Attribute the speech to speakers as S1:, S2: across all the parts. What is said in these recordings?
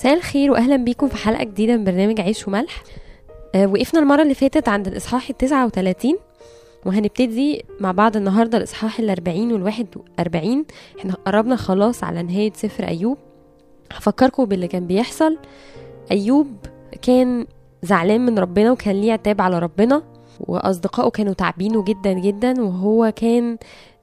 S1: مساء الخير واهلا بيكم في حلقة جديدة من برنامج عيش وملح. آه وقفنا المرة اللي فاتت عند الإصحاح ال 39 وهنبتدي مع بعض النهارده الإصحاح ال 40 وال 41 إحنا قربنا خلاص على نهاية سفر أيوب. هفكركم باللي كان بيحصل. أيوب كان زعلان من ربنا وكان ليه عتاب على ربنا وأصدقائه كانوا تعبينه جدا جدا وهو كان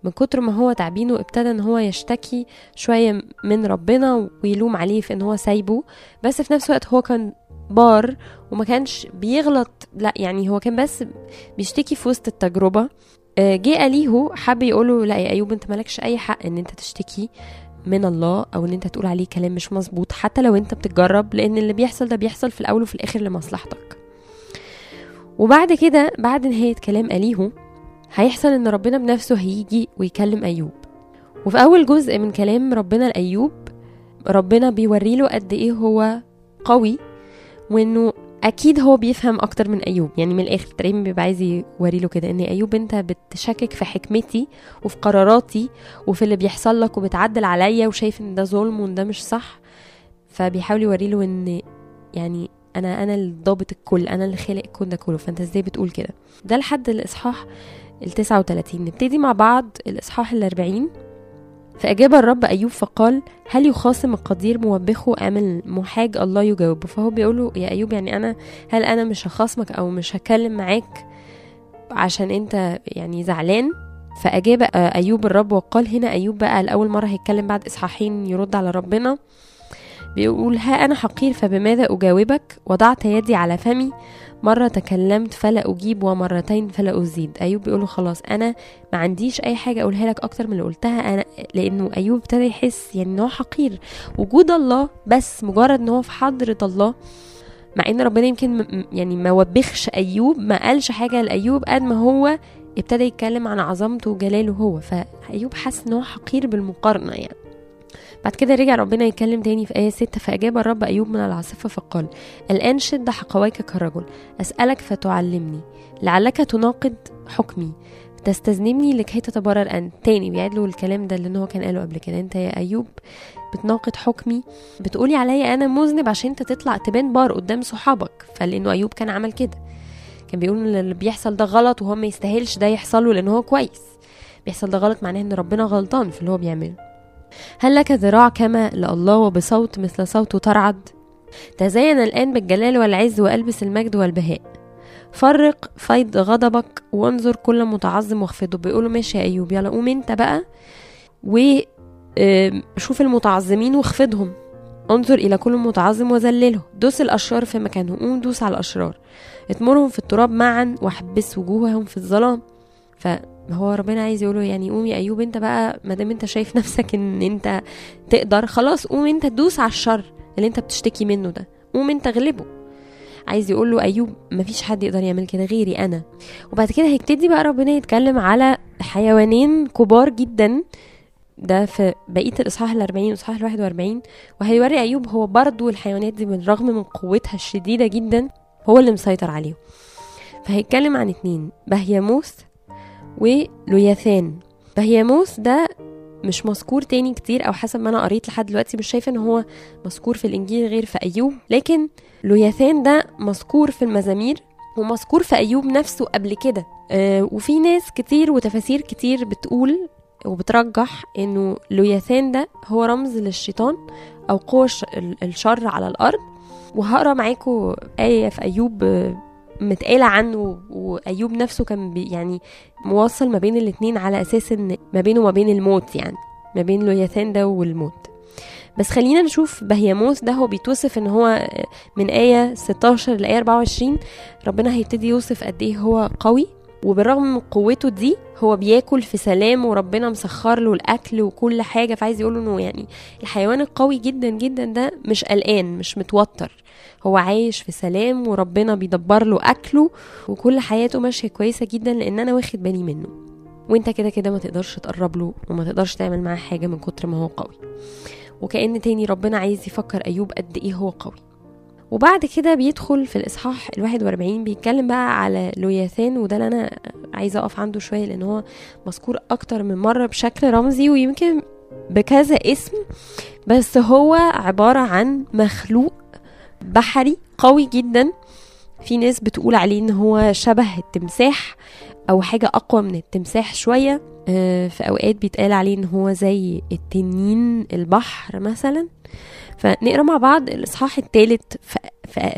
S1: من كتر ما هو تعبينه ابتدى إن هو يشتكي شوية من ربنا ويلوم عليه في إن هو سايبه بس في نفس الوقت هو كان بار وما كانش بيغلط لا يعني هو كان بس بيشتكي في وسط التجربة. آه، جه أليهو حب يقوله لا يا أيوب أنت مالكش أي حق إن أنت تشتكي من الله أو إن أنت تقول عليه كلام مش مظبوط حتى لو أنت بتتجرب لأن اللي بيحصل ده بيحصل في الأول وفي الآخر لمصلحتك. وبعد كده بعد نهاية كلام أليهو هيحصل إن ربنا بنفسه هيجي ويكلم أيوب. وفي أول جزء من كلام ربنا لأيوب ربنا بيوري له قد إيه هو قوي وإنه أكيد هو بيفهم أكتر من أيوب. يعني من الآخر تقريبا بيبقى عايز يوري له كده إن أيوب أنت بتشكك في حكمتي وفي قراراتي وفي اللي بيحصل لك وبتعدل عليا وشايف إن ده ظلم وإن ده مش صح. فبيحاول يوري له إن يعني أنا أنا اللي ضابط الكل أنا اللي خالق الكون ده كله. فأنت إزاي بتقول كده؟ ده لحد الإصحاح ال 39 نبتدي مع بعض الإصحاح ال 40 فأجاب الرب أيوب فقال هل يخاصم القدير موبخه أم المحاج؟ الله يجاوبه. فهو بيقوله يا أيوب يعني أنا هل أنا مش هخاصمك أو مش هكلم معاك عشان أنت يعني زعلان؟ فأجاب أيوب الرب وقال هنا أيوب بقى لأول مرة هيتكلم بعد إصحاحين يرد على ربنا. بيقول ها أنا حقير فبماذا أجاوبك؟ وضعت يدي على فمي مرة تكلمت فلا أجيب ومرتين فلا أزيد. أيوب بيقوله خلاص أنا ما عنديش أي حاجة أقولها لك أكتر من اللي قلتها. أنا لأنه أيوب ابتدى يحس يعني إن هو حقير. وجود الله بس مجرد إن هو في حضرة الله مع إن ربنا يمكن يعني ما وبخش أيوب ما قالش حاجة لأيوب قد ما هو ابتدى يتكلم عن عظمته وجلاله هو. فأيوب حس إن هو حقير بالمقارنة يعني. بعد كده رجع ربنا يتكلم تاني في آية ستة فأجاب الرب أيوب من العاصفة فقال الآن شد حقويك كرجل أسألك فتعلمني لعلك تناقض حكمي تستذنبني لكي تتبرر أنت. تاني بيعيد له الكلام ده اللي هو كان قاله قبل كده. أنت يا أيوب بتناقض حكمي بتقولي عليا أنا مذنب عشان أنت تطلع تبان بار قدام صحابك. فلأنه أيوب كان عمل كده. كان بيقول اللي بيحصل ده غلط وهو ما يستاهلش ده يحصل له لأن هو كويس. بيحصل ده غلط معناه إن ربنا غلطان في اللي هو بيعمله. هل لك ذراع كما لله وبصوت مثل صوته ترعد؟ تزين الآن بالجلال والعز وألبس المجد والبهاء. فرق فيض غضبك وانظر كل متعظم واخفضه. بيقولوا ماشي يا أيوب يلا قوم أنت بقى وشوف المتعظمين واخفضهم. انظر إلى كل متعظم وذلله. دوس الأشرار في مكانهم. قوم دوس على الأشرار. اتمرهم في التراب معا واحبس وجوههم في الظلام. فهو ربنا عايز يقوله يعني قوم يا أيوب أنت بقى ما دام أنت شايف نفسك إن أنت تقدر خلاص قوم أنت تدوس على الشر اللي أنت بتشتكي منه ده. قوم أنت اغلبه. عايز يقول له ايوب مفيش حد يقدر يعمل كده غيري أنا. وبعد كده هيبتدي بقى ربنا يتكلم على حيوانين كبار جدا. ده في بقية الإصحاح ال 40 والإصحاح ال 41 وهيوري أيوب هو برضه الحيوانات دي بالرغم من قوتها الشديدة جدا هو اللي مسيطر عليهم. فهيتكلم عن اتنين بهيموث ولوياثان بهيموث ده مش مذكور تاني كتير أو حسب ما أنا قريت لحد دلوقتي مش شايفة إن هو مذكور في الإنجيل غير في أيوب. لكن لوياثان ده مذكور في المزامير ومذكور في أيوب نفسه قبل كده. آه وفي ناس كتير وتفاسير كتير بتقول وبترجح إنه لوياثان ده هو رمز للشيطان أو قوة الش- ال- الشر على الأرض. وهقرأ معاكم آية في أيوب متقالة عنه وأيوب نفسه كان يعني موصل ما بين الاتنين على أساس إن ما بينه وما بين الموت يعني ما بين لوياثان ده والموت. بس خلينا نشوف بهيموث ده هو بيتوصف إن هو من آية 16 لآية 24 ربنا هيبتدي يوصف قد إيه هو قوي. وبالرغم من قوته دي هو بياكل في سلام وربنا مسخر له الأكل وكل حاجة فعايز يقول إنه يعني الحيوان القوي جدا جدا ده مش قلقان مش متوتر. هو عايش في سلام وربنا بيدبر له أكله وكل حياته ماشية كويسة جدا لأن أنا واخد بالي منه. وأنت كده كده ما تقدرش تقرب له وما تقدرش تعمل معاه حاجة من كتر ما هو قوي. وكأن تاني ربنا عايز يفكر أيوب قد إيه هو قوي. وبعد كده بيدخل في الإصحاح الواحد وأربعين بيتكلم بقى على لوياثان وده اللي أنا عايزة أقف عنده شوية لأن هو مذكور أكتر من مرة بشكل رمزي ويمكن بكذا اسم بس هو عبارة عن مخلوق بحري قوي جدا. في ناس بتقول عليه إن هو شبه التمساح أو حاجة أقوى من التمساح شوية. آه، في أوقات بيتقال عليه إن هو زي التنين البحر مثلا. فنقرا مع بعض الاصحاح الثالث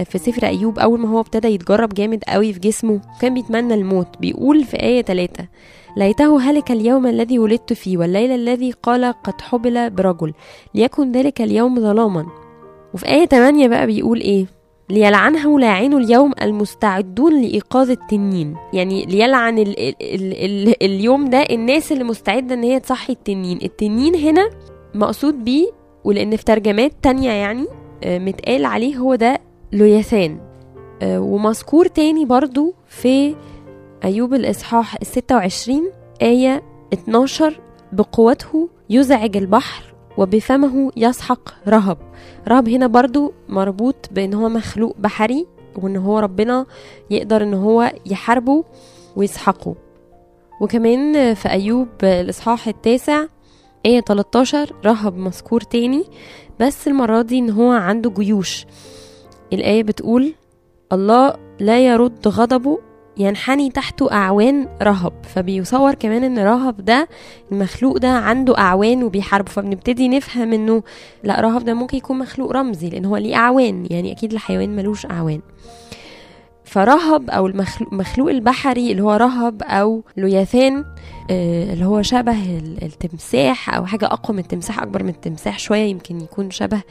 S1: في, سفر ايوب. اول ما هو ابتدى يتجرب جامد قوي في جسمه كان بيتمنى الموت. بيقول في آية 3 ليته هلك اليوم الذي ولدت فيه والليل الذي قال قد حبل برجل ليكن ذلك اليوم ظلاما. وفي آية 8 بقى بيقول إيه؟ ليلعنه لاعن اليوم المستعدون لإيقاظ التنين. يعني ليلعن ال ال ال ال اليوم ده الناس اللي مستعدة إن هي تصحي التنين. التنين هنا مقصود بيه ولأن في ترجمات تانية يعني آه، متقال عليه هو ده لويثان آه، ومذكور تاني برضو في أيوب الإصحاح الستة وعشرين آية 12 بقوته يزعج البحر وبفمه يسحق رهب. رهب هنا برضو مربوط بإن هو مخلوق بحري وإن هو ربنا يقدر إن هو يحاربه ويسحقه. وكمان في أيوب الإصحاح التاسع آية 13 رهب مذكور تاني بس المرة دي إن هو عنده جيوش. الآية بتقول الله لا يرد غضبه ينحني تحته أعوان رهب. فبيصور كمان إن رهب ده المخلوق ده عنده أعوان وبيحاربه. فبنبتدي نفهم إنه لا رهب ده ممكن يكون مخلوق رمزي لأن هو ليه أعوان. يعني أكيد الحيوان ملوش أعوان. فرهب أو المخلوق البحري اللي هو رهب أو لوياثان آه، اللي هو شبه التمساح أو حاجة أقوى من التمساح أكبر من التمساح شوية يمكن يكون شبه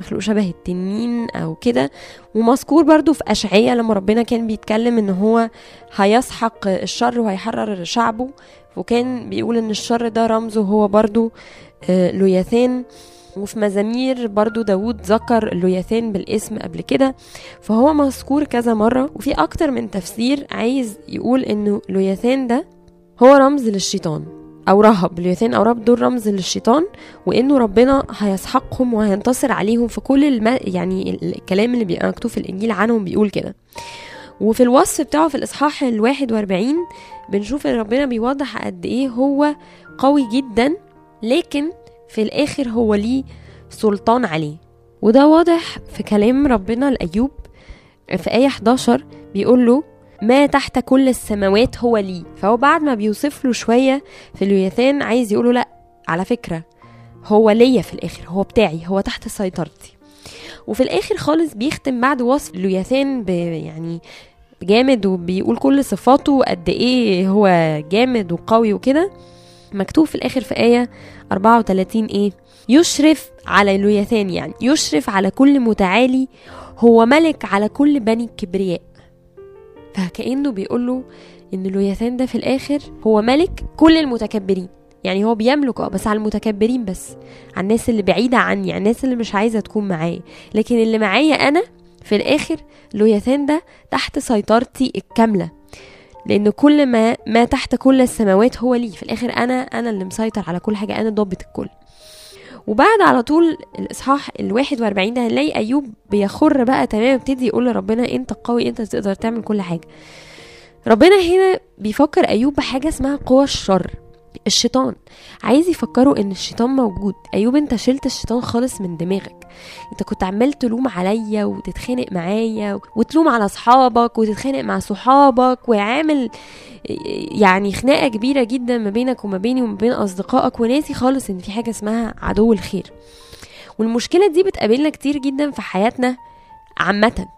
S1: مخلوق شبه التنين أو كده. ومذكور برضو في اشعياء لما ربنا كان بيتكلم إن هو هيسحق الشر وهيحرر شعبه وكان بيقول إن الشر ده رمزه هو برضو آه، لوياثان. وفي مزامير برضو داود ذكر اللوياثان بالاسم قبل كده فهو مذكور كذا مرة وفي أكتر من تفسير عايز يقول إنه لوياثان ده هو رمز للشيطان أو رهب. لوياثان أو رهب دول رمز للشيطان وإنه ربنا هيسحقهم وهينتصر عليهم في كل الم... يعني الكلام اللي بيبقى مكتوب في الإنجيل عنهم بيقول كده. وفي الوصف بتاعه في الإصحاح الواحد وأربعين بنشوف إن ربنا بيوضح قد إيه هو قوي جدا لكن في الآخر هو ليه سلطان عليه. وده واضح في كلام ربنا لأيوب في آية 11 بيقول له ما تحت كل السماوات هو لي. فهو بعد ما بيوصف له شوية في اليوثان عايز يقوله لأ على فكرة هو ليا في الآخر هو بتاعي هو تحت سيطرتي. وفي الآخر خالص بيختم بعد وصف لوياثان يعني جامد وبيقول كل صفاته قد إيه هو جامد وقوي وكده. مكتوب في الآخر في آية 34 إيه؟ يشرف على لويثان يعني يشرف على كل متعالي هو ملك على كل بني الكبرياء فكأنه بيقول له إن لويثان ده في الآخر هو ملك كل المتكبرين. يعني هو بيملك آه بس على المتكبرين بس على الناس اللي بعيدة عني على الناس اللي مش عايزة تكون معايا. لكن اللي معايا أنا في الآخر لويثان ده تحت سيطرتي الكاملة. لأن كل ما ما تحت كل السماوات هو لي في الآخر أنا أنا اللي مسيطر على كل حاجة أنا ضابط الكل. وبعد على طول الإصحاح الواحد وأربعين ده هنلاقي أيوب بيخر بقى تمام يبتدي يقول لربنا أنت قوي أنت تقدر تعمل كل حاجة. ربنا هنا بيفكر أيوب بحاجة اسمها قوى الشر. الشيطان. عايز يفكروا إن الشيطان موجود. أيوب أنت شلت الشيطان خالص من دماغك. أنت كنت عمال تلوم عليا وتتخانق معايا وتلوم على أصحابك وتتخانق مع صحابك وعامل يعني خناقة كبيرة جدا ما بينك وما بيني وما بين أصدقائك. وناسي خالص إن في حاجة اسمها عدو الخير. والمشكلة دي بتقابلنا كتير جدا في حياتنا عامة.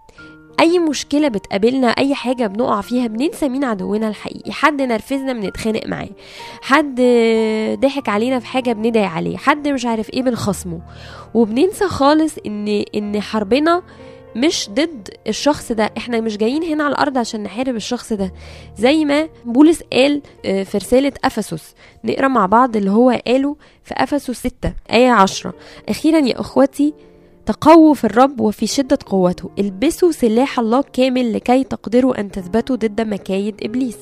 S1: أي مشكلة بتقابلنا أي حاجة بنقع فيها بننسى مين عدونا الحقيقي. حد نرفزنا بنتخانق معاه. حد ضحك علينا في حاجة بندعي عليه. حد مش عارف إيه بنخصمه. وبننسى خالص إن إن حربنا مش ضد الشخص ده. إحنا مش جايين هنا على الأرض عشان نحارب الشخص ده. زي ما بولس قال آه، في رسالة أفسس. نقرأ مع بعض اللي هو قاله في أفسس 6 آية 10 أخيرا يا اخوتي تقووا في الرب وفي شدة قوته. البسوا سلاح الله كامل لكي تقدروا أن تثبتوا ضد مكايد إبليس.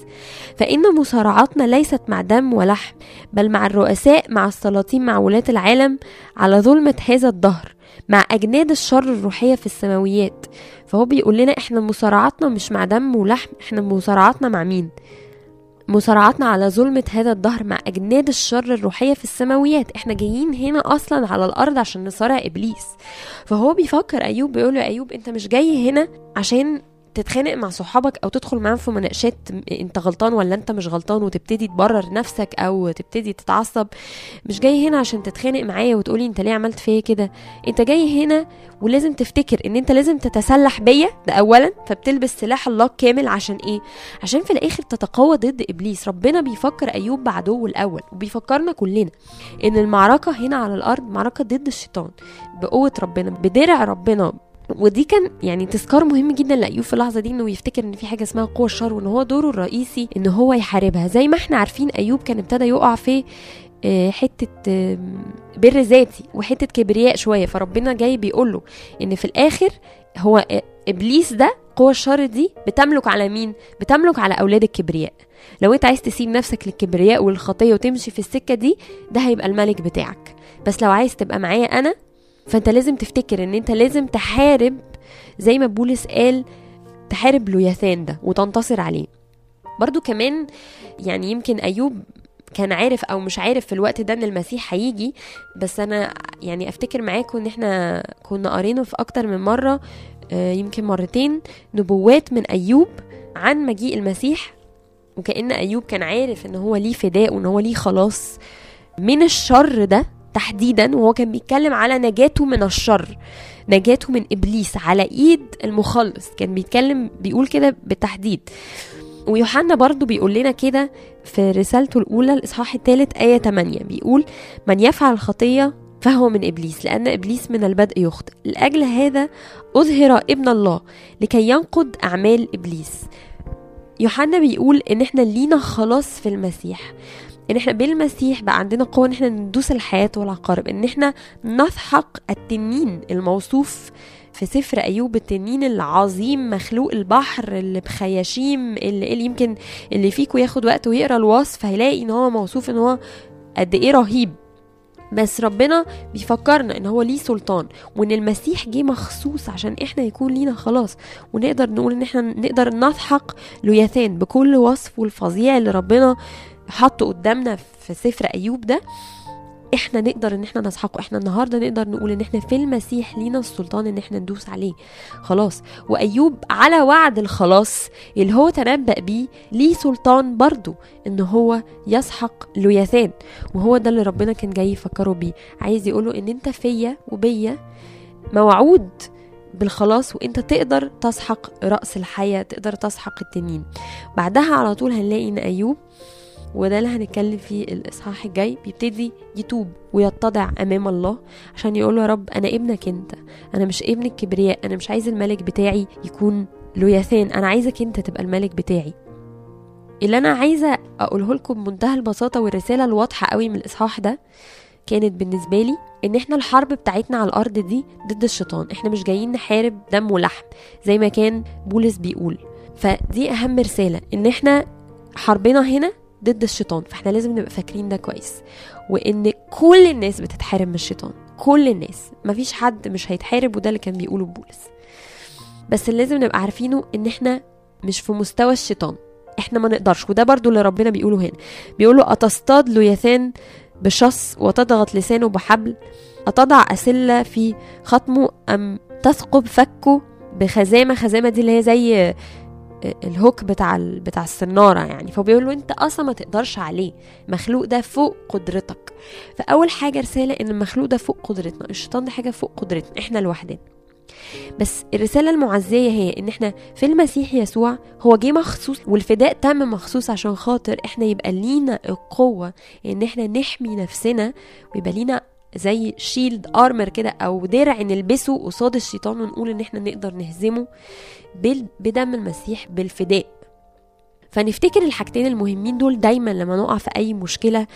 S1: فإن مصارعاتنا ليست مع دم ولحم بل مع الرؤساء مع السلاطين مع ولاة العالم على ظلمة هذا الدهر مع أجناد الشر الروحية في مصارعتنا على ظلمة هذا الدهر مع أجناد الشر الروحية في السماويات. إحنا جايين هنا أصلا على الأرض عشان نصارع إبليس. فهو بيفكر أيوب بيقول له أيوب أنت مش جاي هنا عشان تتخانق مع صحابك أو تدخل معاهم في مناقشات أنت غلطان ولا أنت مش غلطان وتبتدي تبرر نفسك أو تبتدي تتعصب مش جاي هنا عشان تتخانق معايا وتقولي أنت ليه عملت فيا كده. أنت جاي هنا ولازم تفتكر إن أنت لازم تتسلح بيا ده اولا فبتلبس سلاح الله كامل عشان إيه؟ عشان في الآخر تتقوى ضد إبليس. ربنا بيفكر أيوب بعدوه الأول وبيفكرنا كلنا إن المعركة هنا على الأرض معركة ضد الشيطان بقوة ربنا بدرع ربنا ودي كان يعني تذكار مهم جدا لأيوب في اللحظة دي إنه يفتكر إن في حاجة اسمها قوة الشر وإن هو دوره الرئيسي إن هو يحاربها. زي ما إحنا عارفين أيوب كان ابتدى يقع في حتة بر ذاتي وحتة كبرياء شوية. فربنا جاي بيقول له إن في الآخر هو إبليس ده قوة الشر دي بتملك على مين؟ بتملك على أولاد الكبرياء. لو أنت عايز تسيب نفسك للكبرياء والخطية وتمشي في السكة دي ده هيبقى الملك بتاعك. بس لو عايز تبقى معايا أنا فانت لازم تفتكر ان انت لازم تحارب زي ما بولس قال تحارب لوياثان ده وتنتصر عليه. برضو كمان يعني يمكن أيوب كان عارف أو مش عارف في الوقت ده إن المسيح هيجي بس أنا يعني أفتكر معاكم إن إحنا كنا قارينا في أكتر من مرة يمكن مرتين نبوات من أيوب عن مجيء المسيح وكأن أيوب كان عارف إن هو ليه فداء وإن هو ليه خلاص. من الشر ده تحديدا وهو كان بيتكلم على نجاته من الشر نجاته من إبليس على إيد المخلص. كان بيتكلم بيقول كده بالتحديد. ويوحنا برضو بيقول لنا كده في رسالته الأولى الإصحاح الثالث آية 8 بيقول من يفعل الخطية فهو من إبليس لأن إبليس من البدء يخطئ. لأجل هذا أظهر ابن الله لكي ينقض أعمال إبليس. يوحنا بيقول إن إحنا لينا خلاص في المسيح. إن إحنا بالمسيح بقى عندنا قوة إن إحنا ندوس الحياة والعقارب. إن إحنا نسحق التنين الموصوف في سفر أيوب التنين العظيم مخلوق البحر اللي بخياشيم اللي, اللي يمكن اللي فيكم ياخد وقت ويقرأ الوصف هيلاقي إن هو موصوف إن هو قد إيه رهيب. بس ربنا بيفكرنا إن هو ليه سلطان وإن المسيح جه مخصوص عشان إحنا يكون لينا خلاص. ونقدر نقول إن إحنا نقدر نسحق لوياثان بكل وصف والفظيع اللي ربنا حطه قدامنا في سفر أيوب ده إحنا نقدر إن إحنا نسحقه. إحنا النهارده نقدر نقول إن إحنا في المسيح لينا السلطان إن إحنا ندوس عليه. خلاص. وأيوب على وعد الخلاص اللي هو تنبأ بيه ليه سلطان برضه إن هو يسحق لوياثان. وهو ده اللي ربنا كان جاي يفكره بيه. عايز يقوله إن أنت فيا وبيا موعود بالخلاص وأنت تقدر تسحق رأس الحياة تقدر تسحق التنين. بعدها على طول هنلاقي إن أيوب وده اللي هنتكلم فيه الإصحاح الجاي. بيبتدي يتوب ويتضع أمام الله عشان يقول له يا رب أنا ابنك أنت أنا مش ابن الكبرياء أنا مش عايز الملك بتاعي يكون لوياثان أنا عايزك أنت تبقى الملك بتاعي. اللي أنا عايزة أقوله لكم بمنتهى البساطة والرسالة الواضحة قوي من الإصحاح ده كانت بالنسبة لي إن إحنا الحرب بتاعتنا على الأرض دي ضد الشيطان. إحنا مش جايين نحارب دم ولحم زي ما كان بولس بيقول. فدي أهم رسالة إن إحنا حربنا هنا ضد الشيطان فاحنا لازم نبقى فاكرين ده كويس. وإن كل الناس بتتحارب من الشيطان كل الناس مفيش حد مش هيتحارب وده اللي كان بيقوله بولس. بس اللي لازم نبقى عارفينه إن إحنا مش في مستوى الشيطان إحنا ما نقدرش. وده برضو اللي ربنا بيقوله هنا. بيقوله أتصطاد لوياثان بشص وتضغط لسانه بحبل أتضع أسلة في خطمه أم تثقب فكه بخزامة. خزامة دي اللي هي زي الهوك بتاع بتاع السنارة يعني. فبيقول له انت أصلا ما تقدرش عليه. المخلوق ده فوق قدرتك. فأول حاجة رسالة إن المخلوق ده فوق قدرتنا. الشيطان ده حاجة فوق قدرتنا. إحنا لوحدنا. بس الرسالة المعزية هي إن إحنا في المسيح يسوع هو جه مخصوص والفداء تم مخصوص عشان خاطر إحنا يبقى لينا القوة إن إحنا نحمي نفسنا ويبقى لينا زي شيلد ارمر كده أو درع نلبسه قصاد الشيطان ونقول إن إحنا نقدر نهزمه بدم المسيح بالفداء. فنفتكر الحاجتين المهمين دول دايما لما نقع في أي مشكلة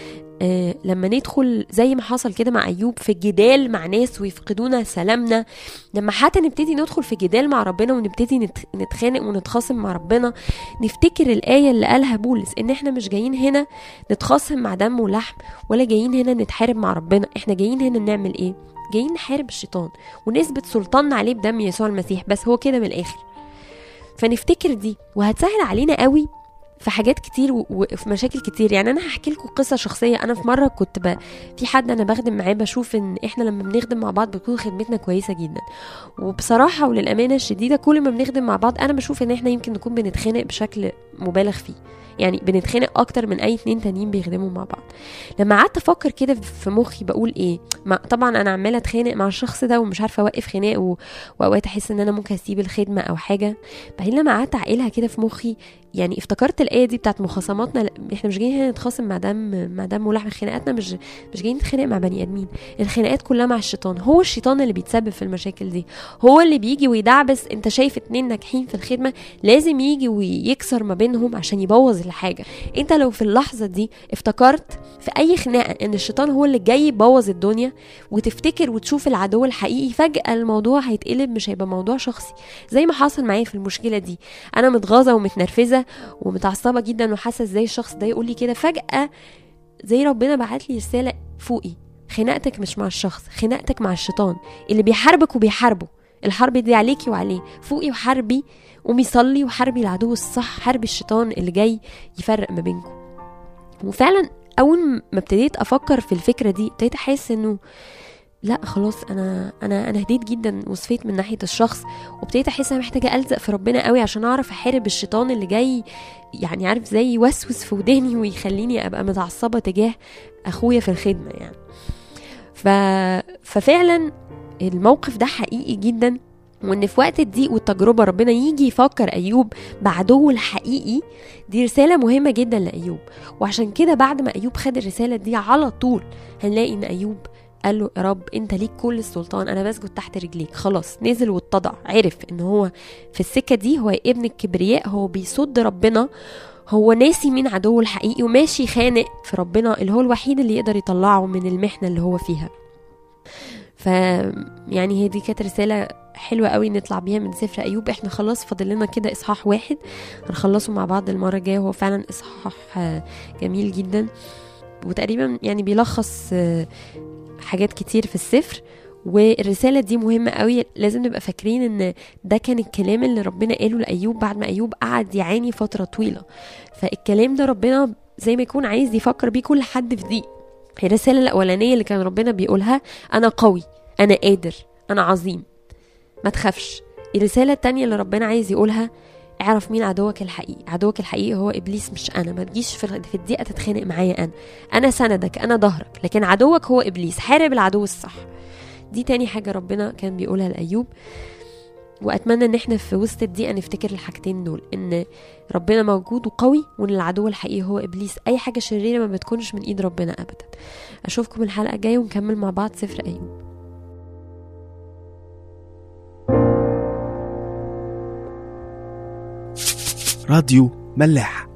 S1: آه لما ندخل زي ما حصل كده مع أيوب في جدال مع ناس ويفقدونا سلامنا لما حتى نبتدي ندخل في جدال مع ربنا ونبتدي نتخانق ونتخاصم مع ربنا نفتكر الآية اللي قالها بولس إن إحنا مش جايين هنا نتخاصم مع دم ولحم ولا جايين هنا نتحارب مع ربنا إحنا جايين هنا نعمل إيه؟ جايين نحارب الشيطان ونثبت سلطاننا عليه بدم يسوع المسيح بس هو كده من الآخر. فنفتكر دي وهتسهل علينا قوي في حاجات كتير وفي مشاكل كتير. يعني أنا هحكي لكم قصة شخصية. أنا في مرة كنت ب... في حد أنا بخدم معاه بشوف إن إحنا لما بنخدم مع بعض بتكون خدمتنا كويسة جدا. وبصراحة وللأمانة الشديدة كل ما بنخدم مع بعض أنا بشوف إن إحنا يمكن نكون بنتخانق بشكل مبالغ فيه. يعني بنتخانق أكتر من أي اتنين تانيين بيخدموا مع بعض. لما قعدت أفكر كده في مخي بقول إيه ما طبعا أنا عمالة أتخانق مع الشخص ده ومش عارفة أوقف خناق و... وأوقات أحس إن أنا ممكن أسيب الخدمة أو حاجة. بعدين لما قعدت أعقلها كده في مخي يعني افتكرت الآية دي بتاعت مخاصماتنا إحنا مش جايين هنا نتخاصم مع دم مع دم ولحم. خناقاتنا مش مش جايين نتخانق مع بني آدمين. الخناقات كلها مع الشيطان. هو الشيطان اللي بيتسبب في المشاكل دي. هو اللي بيجي ويدعبس. أنت شايف اتنين ناجحين في الخدمة لازم يجي ويكسر ما بينهم عشان يبوظ الحاجة انت لو في اللحظة دي افتكرت في أي خناقة إن الشيطان هو اللي جاي يبوظ الدنيا وتفتكر وتشوف العدو الحقيقي فجأة الموضوع هيتقلب مش هيبقى موضوع شخصي. زي ما حصل معايا في المشكلة دي. أنا متغاظة ومتنرفزة ومتعصبة جدا وحاسة إزاي الشخص ده يقول لي كده. فجأة زي ربنا بعت لي رسالة فوقي. خناقتك مش مع الشخص خناقتك مع الشيطان. اللي بيحاربك وبيحاربه. الحرب دي عليكي وعليه. فوقي وحاربي قومي صلي وحاربي العدو الصح حاربي الشيطان اللي جاي يفرق ما بينكم. وفعلا أول ما ابتديت أفكر في الفكرة دي ابتديت أحس إنه لا خلاص أنا أنا أنا هديت جدا وصفيت من ناحية الشخص وابتديت أحس أنا محتاجة ألزق في ربنا قوي عشان أعرف أحارب الشيطان اللي جاي يعني عارف زي يوسوس في وداني ويخليني أبقى متعصبة تجاه أخويا في الخدمة يعني. ف... ففعلا الموقف ده حقيقي جدا. وإن في وقت الضيق والتجربة ربنا يجي يفكر أيوب بعدوه الحقيقي دي رسالة مهمة جدا لأيوب. وعشان كده بعد ما أيوب خد الرسالة دي على طول هنلاقي إن أيوب قال له يا رب أنت ليك كل السلطان أنا بسجد تحت رجليك. خلاص نزل واتضع عرف إن هو في السكة دي هو ابن الكبرياء هو بيصد ربنا هو ناسي مين عدوه الحقيقي وماشي خانق في ربنا اللي هو الوحيد اللي يقدر يطلعه من المحنة اللي هو فيها. ف يعني هي دي كانت رسالة حلوة قوي نطلع بيها من سفر أيوب. إحنا خلاص فاضل لنا كده إصحاح واحد. هنخلصه مع بعض المرة الجاية. هو فعلا إصحاح آه، جميل جدا. وتقريبا يعني بيلخص آه، حاجات كتير في السفر. والرسالة دي مهمة قوي. لازم نبقى فاكرين إن ده كان الكلام اللي ربنا قاله لأيوب بعد ما أيوب قعد يعاني فترة طويلة. فالكلام ده ربنا زي ما يكون عايز يفكر بيه كل حد في ضيق. الرسالة الأولانية اللي كان ربنا بيقولها أنا قوي أنا قادر أنا عظيم. ما تخافش. الرسالة التانية اللي ربنا عايز يقولها اعرف مين عدوك الحقيقي. عدوك الحقيقي هو إبليس مش أنا. ما تجيش في الدقيقة تتخانق معايا أنا. أنا سندك أنا ظهرك لكن عدوك هو إبليس. حارب العدو الصح. دي تاني حاجة ربنا كان بيقولها لأيوب. وأتمنى إن إحنا في وسط الدقيقة نفتكر الحاجتين دول. إن ربنا موجود وقوي وإن العدو الحقيقي هو إبليس. أي حاجة شريرة ما بتكونش من إيد ربنا ابدا. أشوفكم الحلقة الجاية ونكمل مع بعض سفر أيوب.
S2: راديو ملاح.